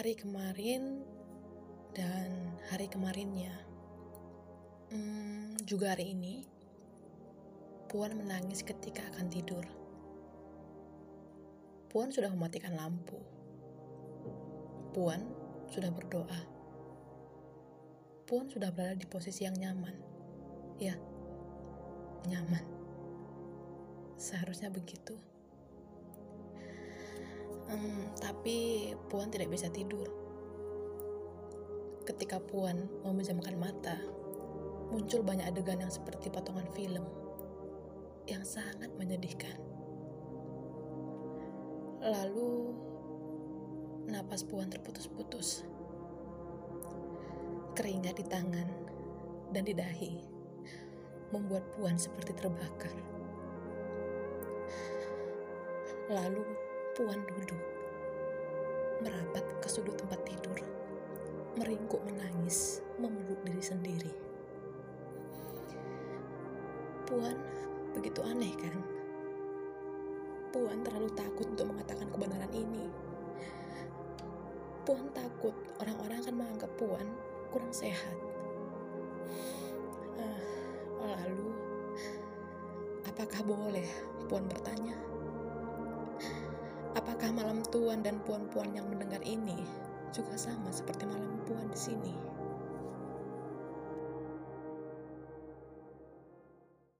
hari kemarin dan hari kemarinnya. Hmm, juga hari ini, Puan menangis ketika akan tidur. Puan sudah mematikan lampu. Puan sudah berdoa. Puan sudah berada di posisi yang nyaman. Ya, nyaman. Seharusnya begitu. Hmm, tapi Puan tidak bisa tidur. Ketika Puan memejamkan mata, muncul banyak adegan yang seperti potongan film yang sangat menyedihkan. Lalu, napas Puan terputus-putus. Keringat di tangan dan di dahi membuat Puan seperti terbakar. Lalu, Puan duduk, merapat ke sudut tempat tidur, meringkuk menangis, memeluk diri sendiri. Puan begitu aneh kan? Puan terlalu takut untuk mengatakan kebenaran ini. Puan takut orang-orang akan menganggap Puan kurang sehat. Uh, lalu, apakah boleh Puan bertanya? Apakah malam Tuan dan puan-puan yang mendengar ini juga sama seperti malam Puan di sini?